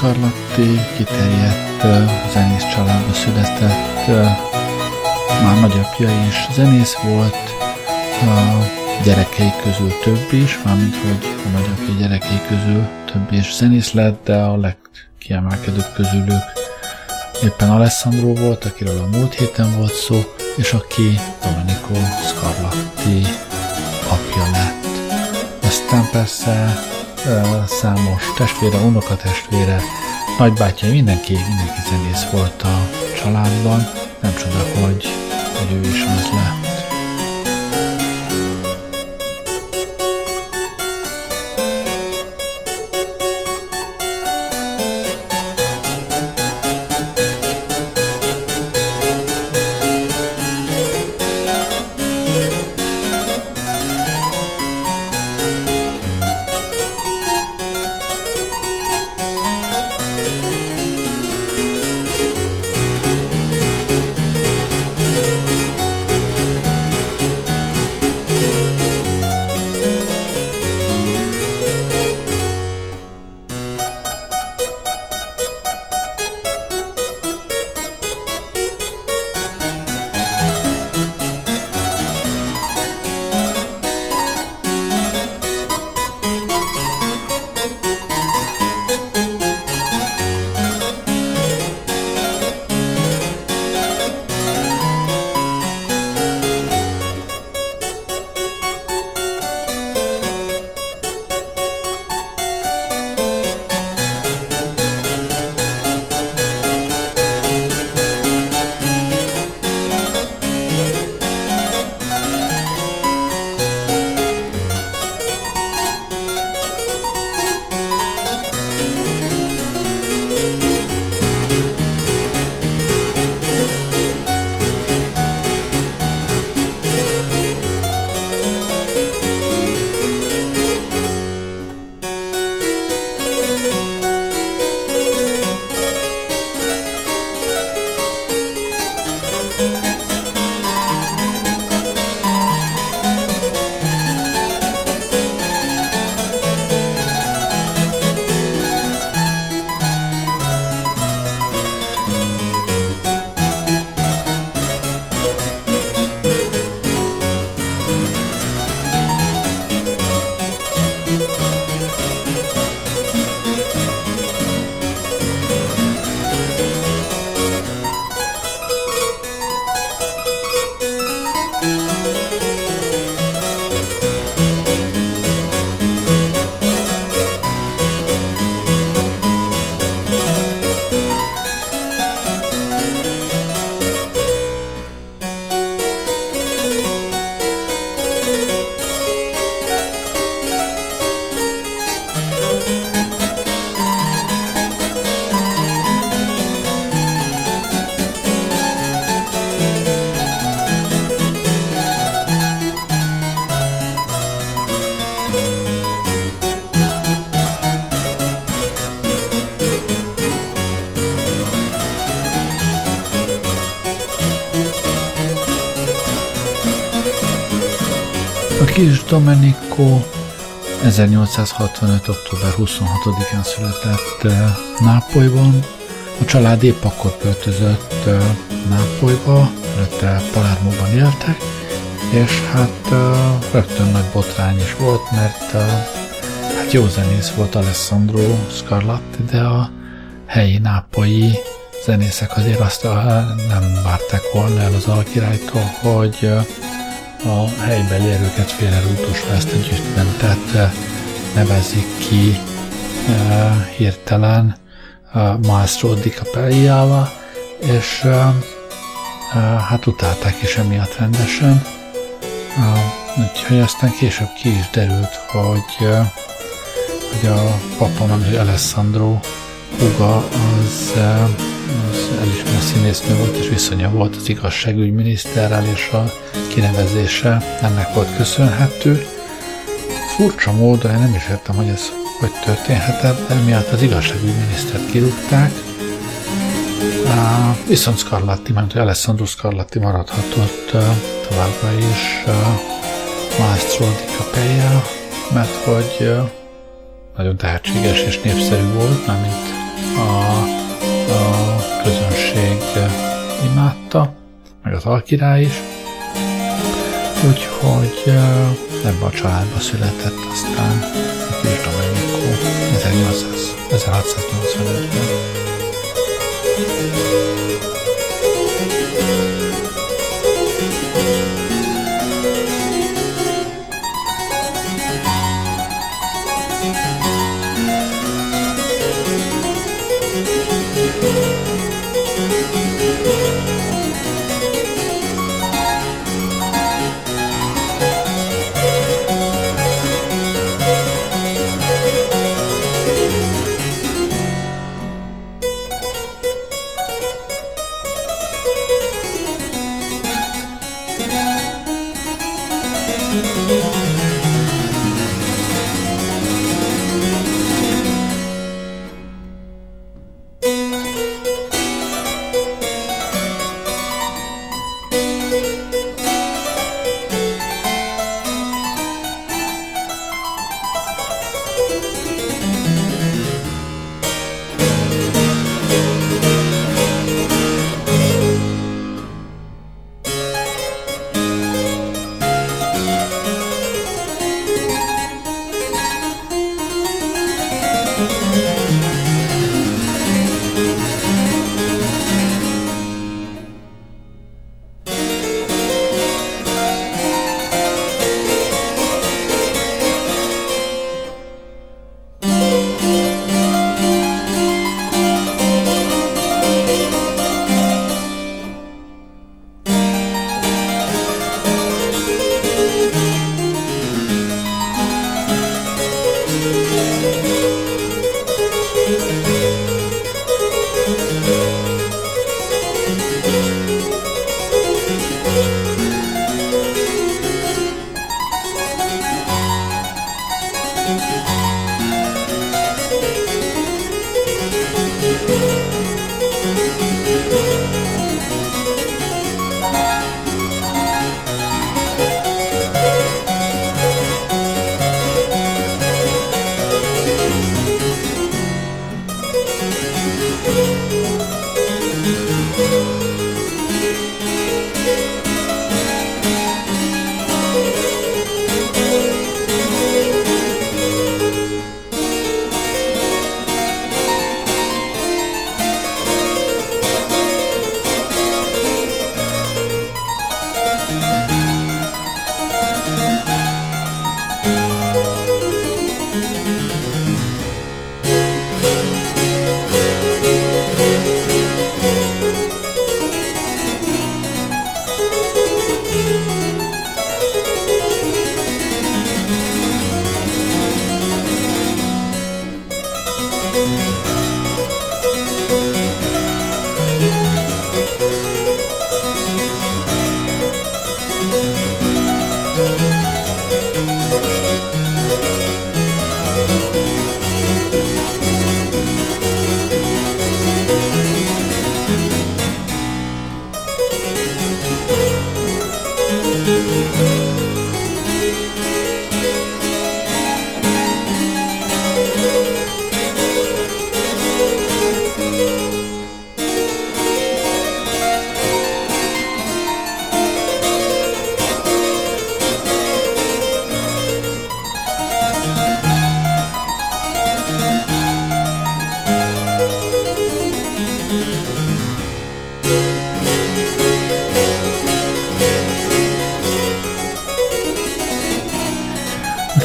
Scarlatti kiterjedt zenész családba született, már nagyapja is zenész volt, a gyerekei közül több is, mármint hogy a nagyapja gyerekei közül több is zenész lett, de a legkiemelkedőbb közülük éppen Alessandro volt, akiről a múlt héten volt szó, és aki Domenico Scarlatti apja lett. Aztán persze számos testvére, unokatestvére, nagybátyja, mindenki, mindenki zenész volt a családban. Nem csoda, hogy, hogy ő is az lett. Domenico 1865. október 26-án született eh, Nápolyban. A család épp akkor költözött eh, Nápolyba, előtte Palermóban éltek, és hát eh, rögtön nagy botrány is volt, mert hát jó zenész volt Alessandro Scarlatti, de a helyi nápolyi zenészek azért azt nem várták volna el az alkirálytól, hogy a helybeli erőket félrerútosva ezt együttben, tehát eh, nevezik ki uh, hirtelen uh, Maestro di Capelliával, és uh, hát utálták is emiatt rendesen. Úgyhogy aztán később ki is derült, hogy, hogy a papa, nem, Alessandro Huga az az elismert színésznő volt, és viszonya volt az igazságügyminiszterrel, és a kinevezése ennek volt köszönhető. Furcsa módon én nem is értem, hogy ez hogy történhetett, de miatt az igazságügyminisztert kirúgták, viszont Scarlatti, mert Alessandro Scarlatti maradhatott továbbra is Maestro di Capella, mert hogy, nagyon tehetséges és népszerű volt, mármint a, a közönség imádta, meg az alkirály is. Úgyhogy ebbe a családba született aztán a Kis Domenico 1685-ben.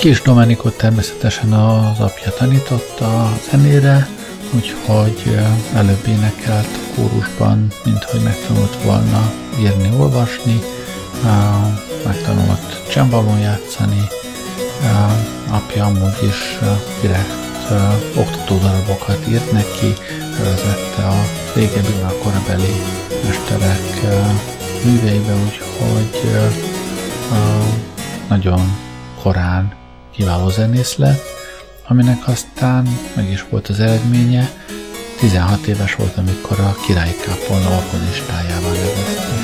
Kis Domenikot természetesen az apja tanította a zenére, úgyhogy előbb énekelt kórusban, mint hogy megtanult volna írni, olvasni, megtanult csembalon játszani, apja amúgy is direkt oktatódarabokat írt neki, vezette a régebbi a korabeli mesterek műveibe, úgyhogy nagyon korán kiváló zenész lett, aminek aztán meg is volt az eredménye, 16 éves volt, amikor a királyi kápolna organistájával nevezte.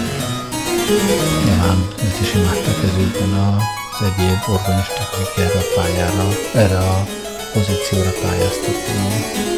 Nyilván őt is imádtak ez ügyben az egyéb organisták, akik erre a pályára, erre a pozícióra pályáztatni.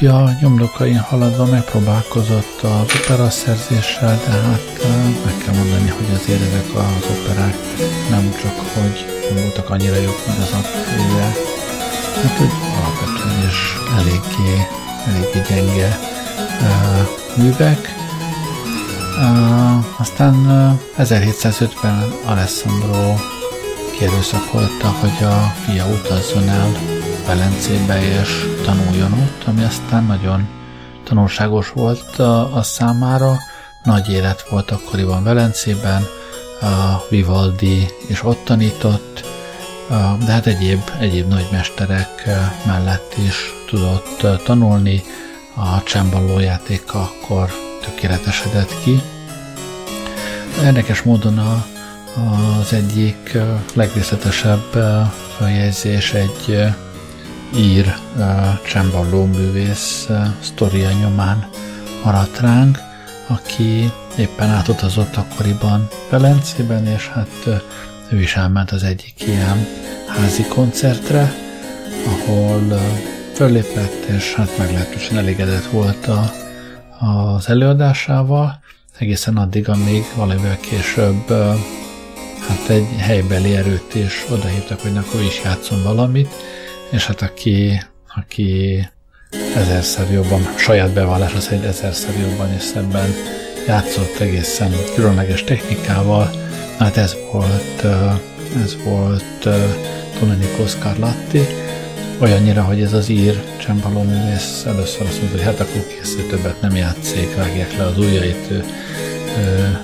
Apja nyomdokain haladva megpróbálkozott az opera szerzéssel, de hát meg kell mondani, hogy azért ezek az operák nem csak, hogy nem voltak annyira jók, mint az apja, hát hogy alapvetően is eléggé, eléggé gyenge uh, művek. Uh, aztán uh, 1750 Alessandro kérőszakolta, hogy a fia utazzon el Velencébe és tanuljon ott, ami aztán nagyon tanulságos volt a, a számára. Nagy élet volt akkoriban Velencében, a Vivaldi is ott tanított, de hát egyéb, egyéb nagymesterek mellett is tudott tanulni. A csámballó játéka akkor tökéletesedett ki. Érdekes módon a, az egyik legrészletesebb feljegyzés egy ír csámballó művész sztoria nyomán maradt ránk, aki éppen átutazott akkoriban Velencében, és hát ő is elment az egyik ilyen házi koncertre, ahol föllépett, és hát meglehetősen elégedett volt a, az előadásával, egészen addig, amíg valamivel később hát egy helybeli erőt is odahívtak, hogy akkor is játszom valamit, és hát aki, aki ezerszer jobban, saját bevallás az egy ezerszer jobban és szebben játszott egészen különleges technikával, hát ez volt, ez volt Domenico Scarlatti, olyannyira, hogy ez az ír csembaló művész először azt mondta, hogy hát akkor készül többet nem játszik, vágják le az ujjait, ő, ő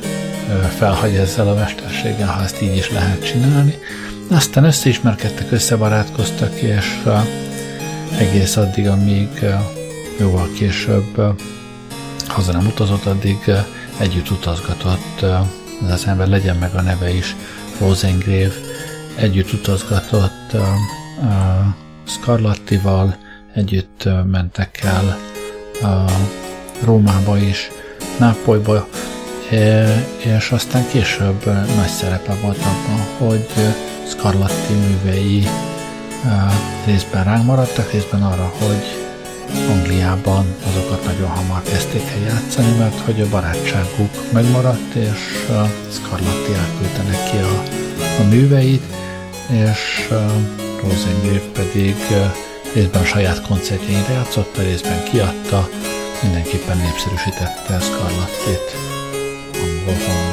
felhagy ezzel a mesterséggel, ha ezt így is lehet csinálni. Aztán összeismerkedtek, összebarátkoztak, és egész addig, amíg jóval később haza nem utazott, addig együtt utazgatott, ez az ember legyen meg a neve is, Rosengrave, együtt utazgatott Scarlattival, együtt mentek el Rómába is, Nápolyba és aztán később nagy szerepe volt abban, hogy Scarlatti művei részben ránk maradtak, részben arra, hogy Angliában azokat nagyon hamar kezdték el játszani, mert hogy a barátságuk megmaradt, és Scarlatti elküldte neki a, a műveit, és Rosengrave pedig részben a saját koncertjeire játszotta, részben kiadta, mindenképpen népszerűsítette Scarlattit angol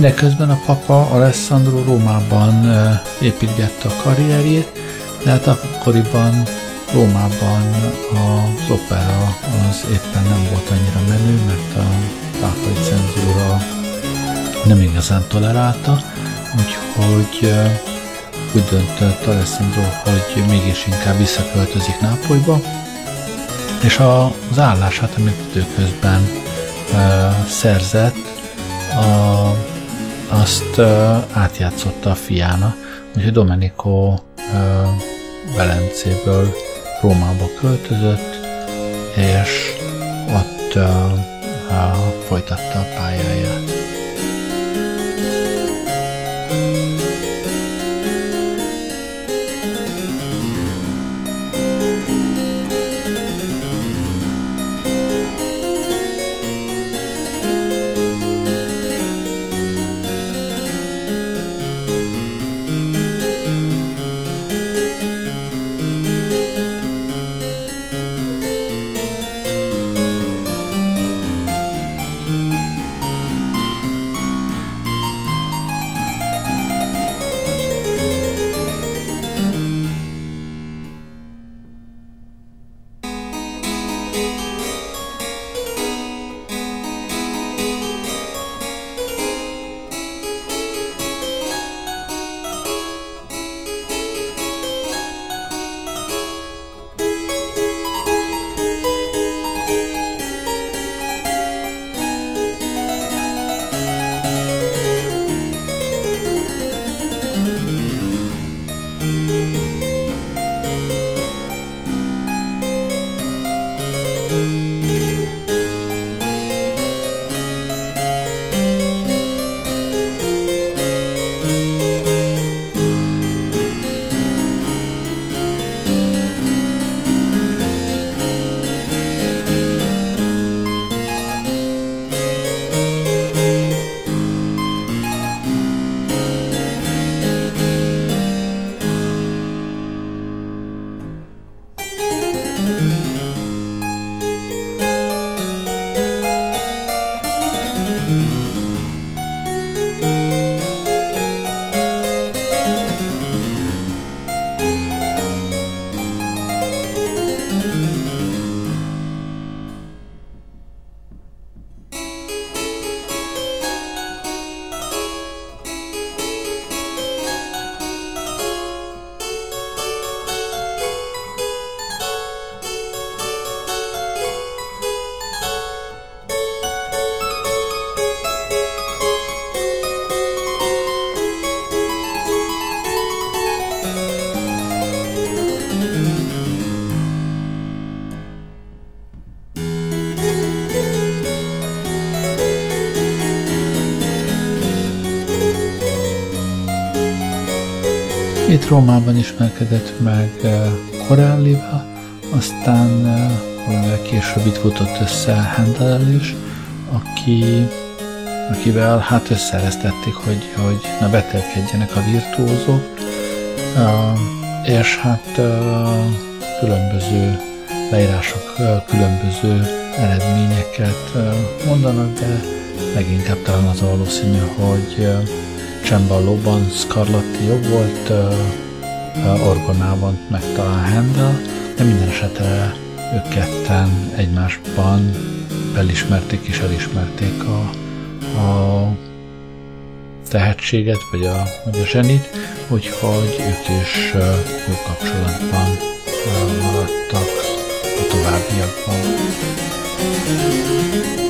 Mindeközben a papa Alessandro Rómában építgette a karrierjét, de hát akkoriban Rómában az opera az éppen nem volt annyira menő, mert a pápai cenzúra nem igazán tolerálta, úgyhogy úgy döntött Alessandro, hogy mégis inkább visszaköltözik Nápolyba, és az állását, amit időközben szerzett, a azt átjátszotta a fiána, úgyhogy Domenico Velencéből Rómába költözött, és ott folytatta a pályáját. Rómában ismerkedett meg Corellivel, aztán valamivel később itt futott össze Handel is, aki, akivel hát összereztették, hogy, hogy ne betelkedjenek a virtuózok, és hát különböző leírások különböző eredményeket mondanak, de leginkább talán az a valószínű, hogy Csembalóban Scarlatti jobb volt, orgonában meg talán Handel, de minden esetre ők ketten egymásban felismerték és elismerték a, a tehetséget, vagy a, vagy a zsenit, úgyhogy ők is jó kapcsolatban maradtak a továbbiakban. Rómában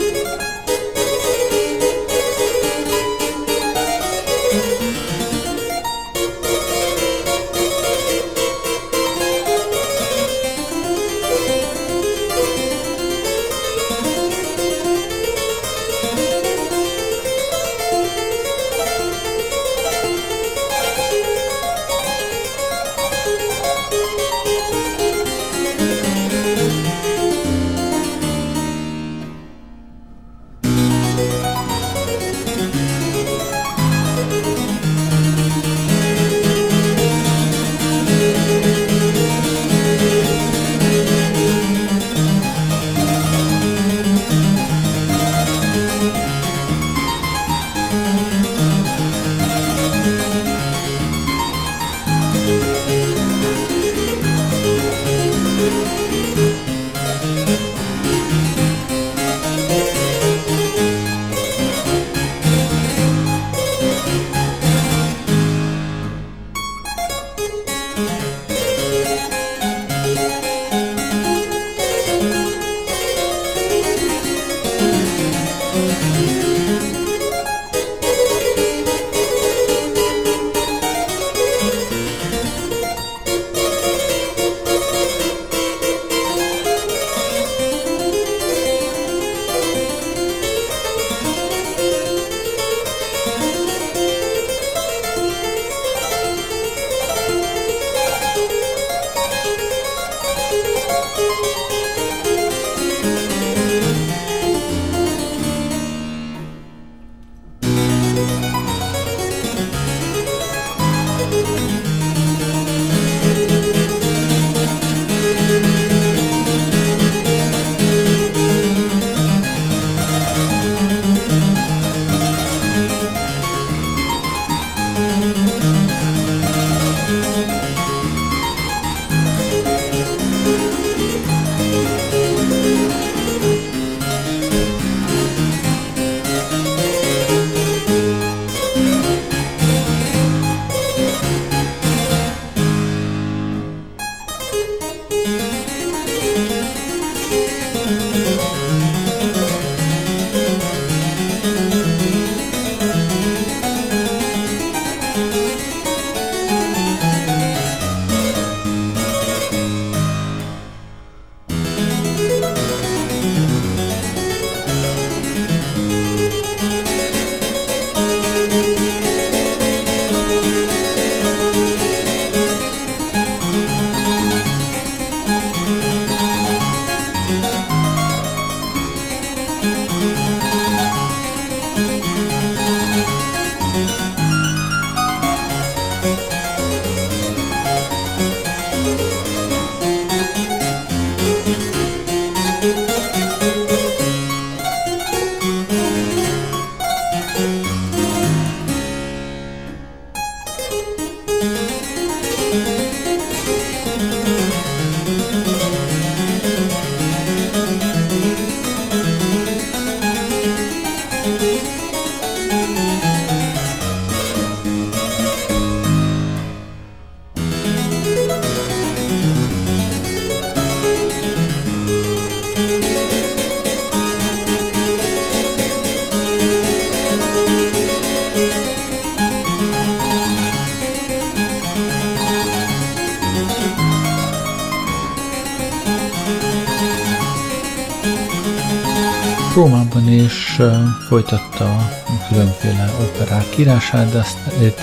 folytatta a különféle operák írását, de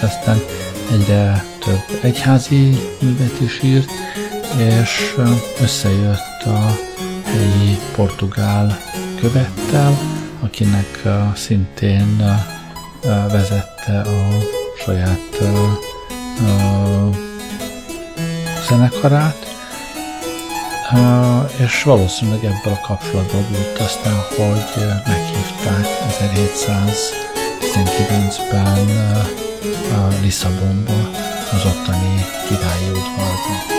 aztán egyre több egyházi művet is írt, és összejött a helyi portugál követtel, akinek szintén vezette a saját zenekarát, és valószínűleg ebből a kapcsolatból volt aztán, hogy meghívták 1719-ben Lisszabonba, az ottani királyi udvarba.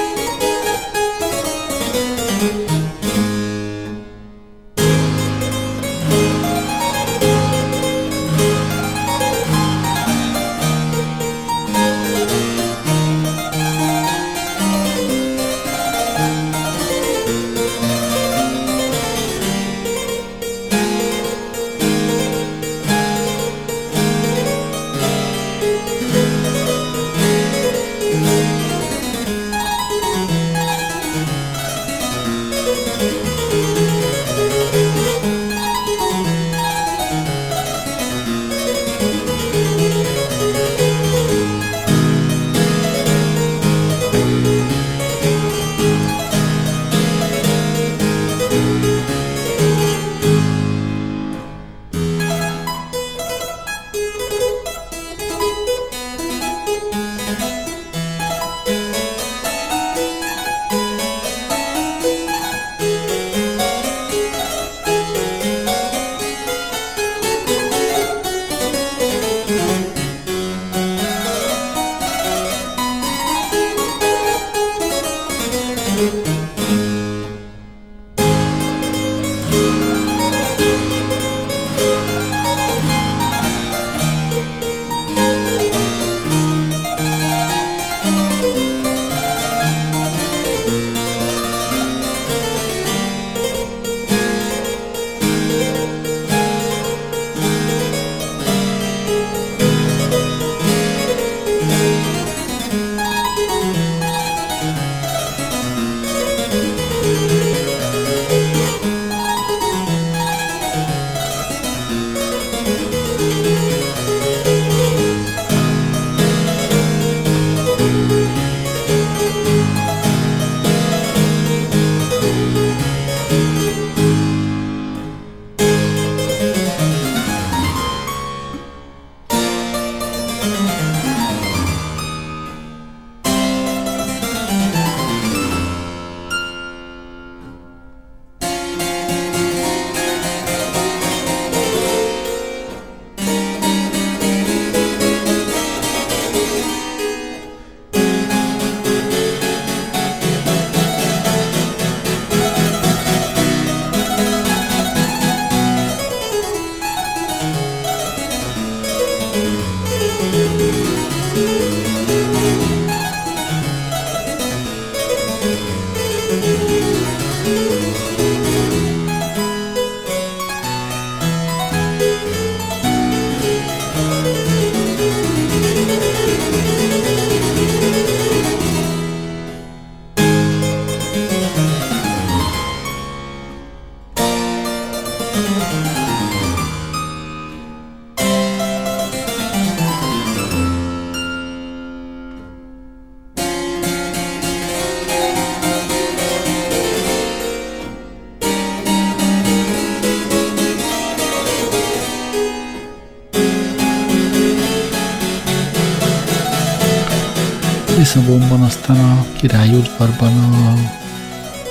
Lisszabonban aztán a királyi udvarban a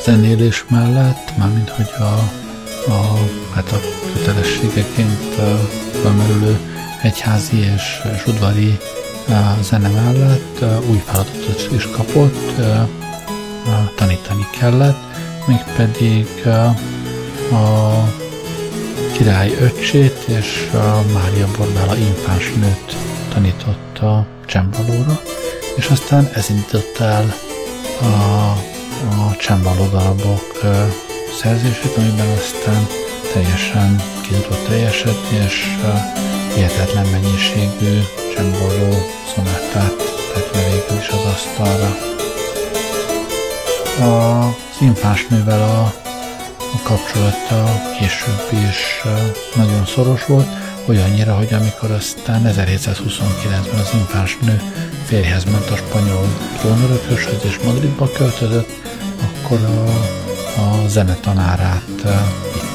zenélés mellett, mármint hogy a, a, hát a kötelességeként felmerülő egyházi és, és udvari zene mellett új feladatot is kapott, tanítani kellett, mégpedig a király öcsét és a Mária Borbála infáns nőt tanította csembalóra, és aztán ez indított el a, a csembaló darabok szerzését, amiben aztán teljesen ki tudott teljesedni, és hihetetlen mennyiségű csembaló szonátát tett le végül is az asztalra. Az infáns nővel a, a kapcsolata később is nagyon szoros volt, olyannyira, hogy amikor aztán 1729-ben az infáns nő férjhez ment a spanyol trónörököshöz és Madridba költözött, akkor a, a zenetanárát vitte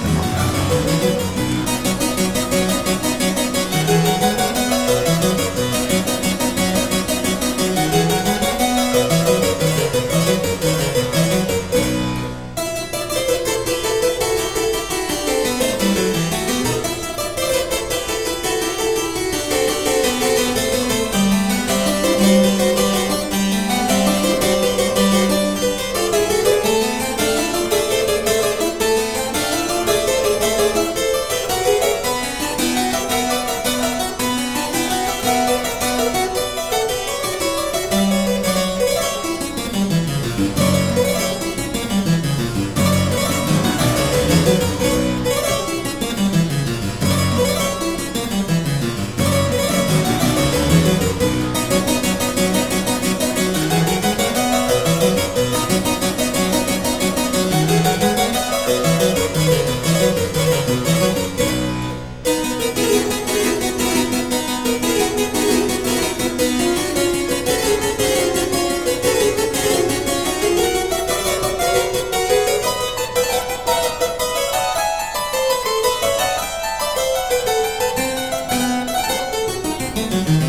Még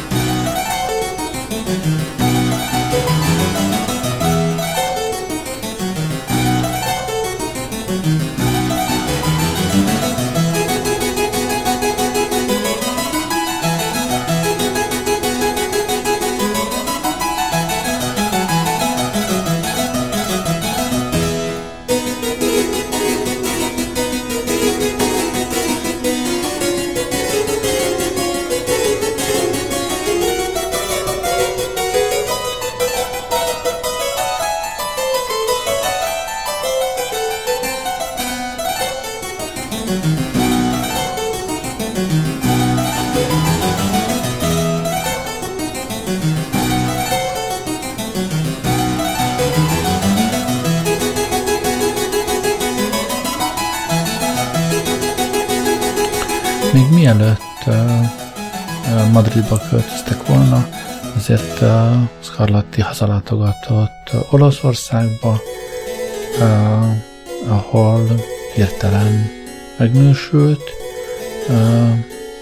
Scarlatti hazalátogatott Olaszországba, ahol hirtelen megnősült.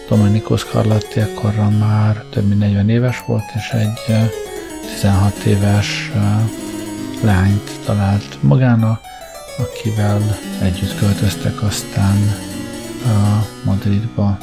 Domenico Scarlatti ekkorra már több mint 40 éves volt, és egy 16 éves lányt talált magának, akivel együtt költöztek aztán Madridba.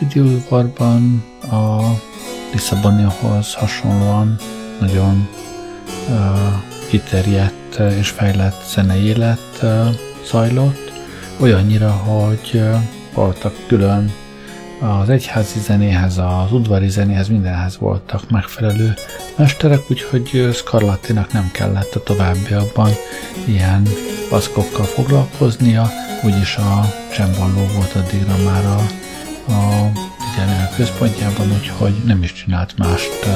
Udvarban a Lisszabonihoz hasonlóan nagyon uh, kiterjedt és fejlett zenei élet uh, zajlott, olyannyira, hogy uh, voltak külön az egyházi zenéhez, az udvari zenéhez, mindenhez voltak megfelelő mesterek, úgyhogy Scarlattinak nem kellett a továbbiakban ilyen paszkokkal foglalkoznia, úgyis a csembaló volt addigra már a, a figyelmének központjában, úgyhogy nem is csinált mást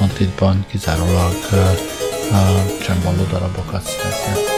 Madridban, kizárólag csembaló darabokat szerzett.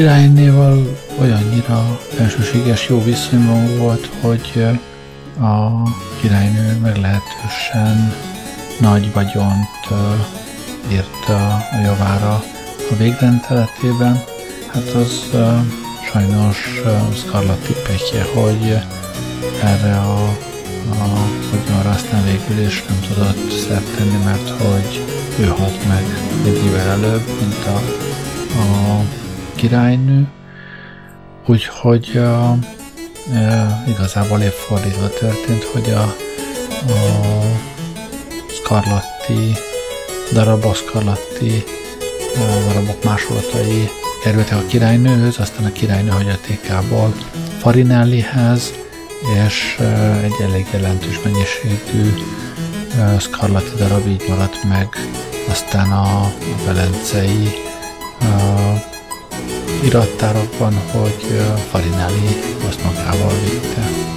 Királynéval olyannyira felsőséges jó viszonyban volt, hogy a királynő meglehetősen nagy vagyont írt a javára a végrendeletében. Hát az sajnos Scarlatti pekje, hogy erre a, a vagyonra aztán végül is nem tudott szert tenni, mert hogy ő halt meg egy évvel előbb, mint a, a királynő, úgyhogy uh, uh, igazából épp fordítva történt, hogy a, a a Scarlatti uh, darabok másolatai kerültek a királynőhöz, aztán a királynő hagyatékából Farinellihez, és egy elég jelentős mennyiségű Scarlatti darab így maradt meg, aztán a, a velencei irattárokban, hogy Farinelli azt magával vitte.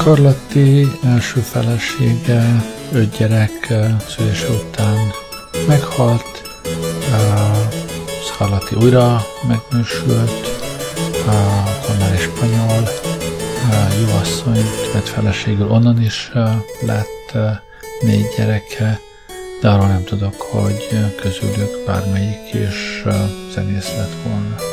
Scarlatti első felesége öt gyerek szülése után meghalt, Scarlatti újra megnősült, akkor már egy spanyol jó asszonyt vett feleségül, onnan is lett négy gyereke, de arról nem tudok, hogy közülük bármelyik is zenész lett volna.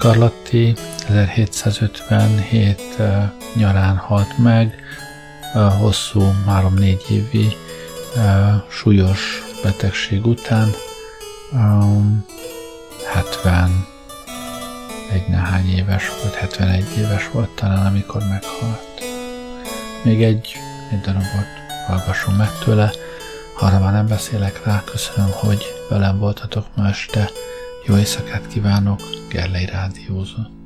Scarlatti 1757 nyarán halt meg, hosszú, 3-4 évi súlyos betegség után. 70 egy nehány éves volt, 71 éves volt talán, amikor meghalt. Még egy, egy darabot hallgassunk meg tőle, arra már nem beszélek rá, köszönöm, hogy velem voltatok ma este. Jó éjszakát kívánok, Gerlei Rádiózott.